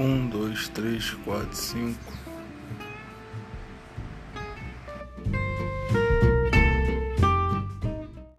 Um, dois, três, quatro, cinco.